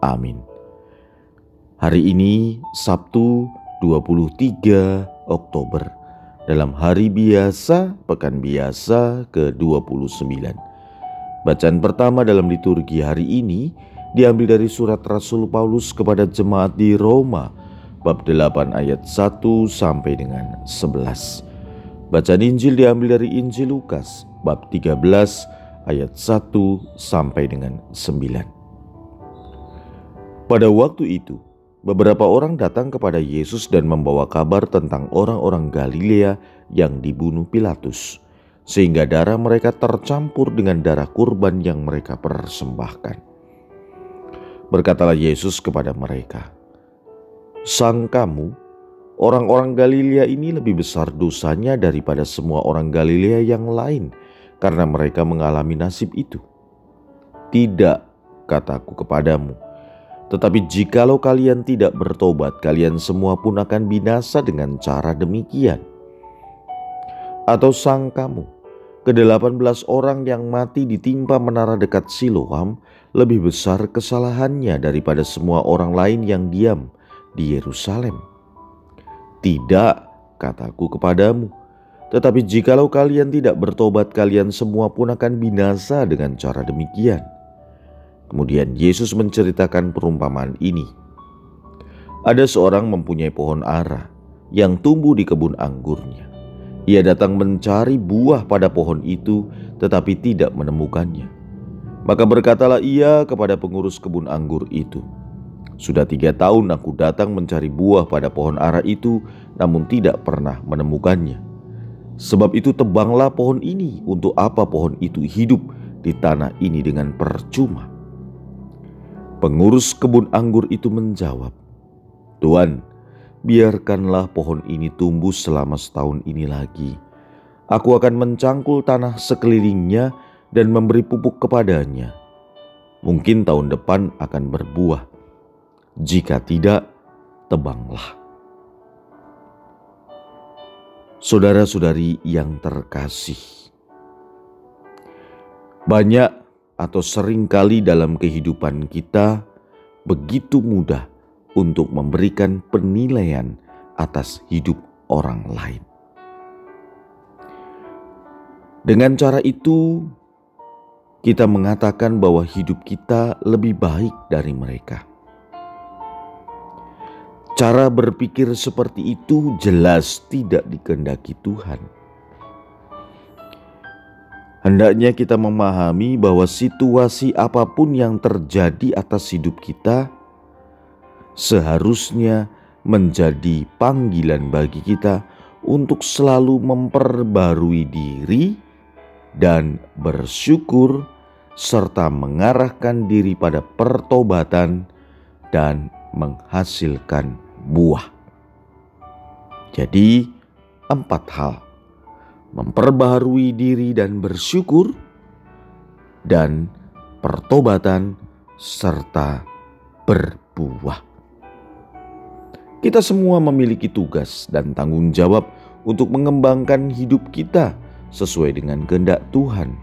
Amin. Hari ini Sabtu 23 Oktober dalam hari biasa pekan biasa ke-29. Bacaan pertama dalam liturgi hari ini diambil dari surat Rasul Paulus kepada jemaat di Roma bab 8 ayat 1 sampai dengan 11. Bacaan Injil diambil dari Injil Lukas bab 13 ayat 1 sampai dengan 9. Pada waktu itu, beberapa orang datang kepada Yesus dan membawa kabar tentang orang-orang Galilea yang dibunuh Pilatus, sehingga darah mereka tercampur dengan darah kurban yang mereka persembahkan. Berkatalah Yesus kepada mereka, "Sang kamu, orang-orang Galilea ini lebih besar dosanya daripada semua orang Galilea yang lain, karena mereka mengalami nasib itu. Tidak, kataku kepadamu." Tetapi jikalau kalian tidak bertobat, kalian semua pun akan binasa dengan cara demikian. Atau sang kamu, ke-18 orang yang mati ditimpa menara dekat Siloam lebih besar kesalahannya daripada semua orang lain yang diam di Yerusalem. Tidak, kataku kepadamu, tetapi jikalau kalian tidak bertobat, kalian semua pun akan binasa dengan cara demikian. Kemudian Yesus menceritakan perumpamaan ini. Ada seorang mempunyai pohon ara yang tumbuh di kebun anggurnya. Ia datang mencari buah pada pohon itu, tetapi tidak menemukannya. Maka berkatalah ia kepada pengurus kebun anggur itu, "Sudah tiga tahun aku datang mencari buah pada pohon ara itu, namun tidak pernah menemukannya. Sebab itu, tebanglah pohon ini. Untuk apa pohon itu hidup di tanah ini dengan percuma?" Pengurus kebun anggur itu menjawab, "Tuan, biarkanlah pohon ini tumbuh selama setahun ini lagi. Aku akan mencangkul tanah sekelilingnya dan memberi pupuk kepadanya. Mungkin tahun depan akan berbuah. Jika tidak, tebanglah." Saudara-saudari yang terkasih, banyak atau sering kali dalam kehidupan kita begitu mudah untuk memberikan penilaian atas hidup orang lain. Dengan cara itu, kita mengatakan bahwa hidup kita lebih baik dari mereka. Cara berpikir seperti itu jelas tidak dikehendaki Tuhan Hendaknya kita memahami bahwa situasi apa pun yang terjadi atas hidup kita seharusnya menjadi panggilan bagi kita untuk selalu memperbarui diri dan bersyukur serta mengarahkan diri pada pertobatan dan menghasilkan buah. Jadi, empat hal memperbaharui diri dan bersyukur, dan pertobatan serta berbuah. Kita semua memiliki tugas dan tanggung jawab untuk mengembangkan hidup kita sesuai dengan kehendak Tuhan.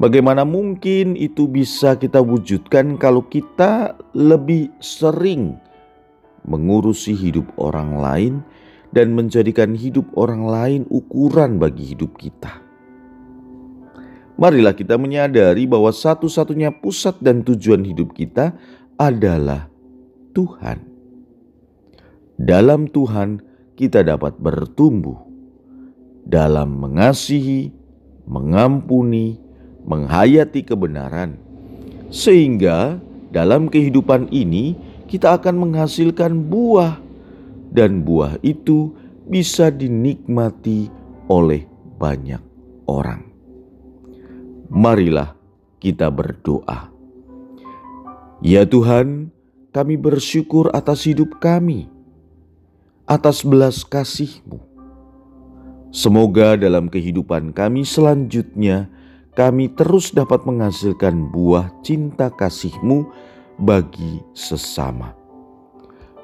Bagaimana mungkin itu bisa kita wujudkan kalau kita lebih sering mengurusi hidup orang lain dan menjadikan hidup orang lain ukuran bagi hidup kita. Marilah kita menyadari bahwa satu-satunya pusat dan tujuan hidup kita adalah Tuhan. Dalam Tuhan, kita dapat bertumbuh dalam mengasihi, mengampuni, menghayati kebenaran, sehingga dalam kehidupan ini kita akan menghasilkan buah dan buah itu bisa dinikmati oleh banyak orang. Marilah kita berdoa. Ya Tuhan, kami bersyukur atas hidup kami, atas belas kasih-Mu. Semoga dalam kehidupan kami selanjutnya, kami terus dapat menghasilkan buah cinta kasih-Mu bagi sesama.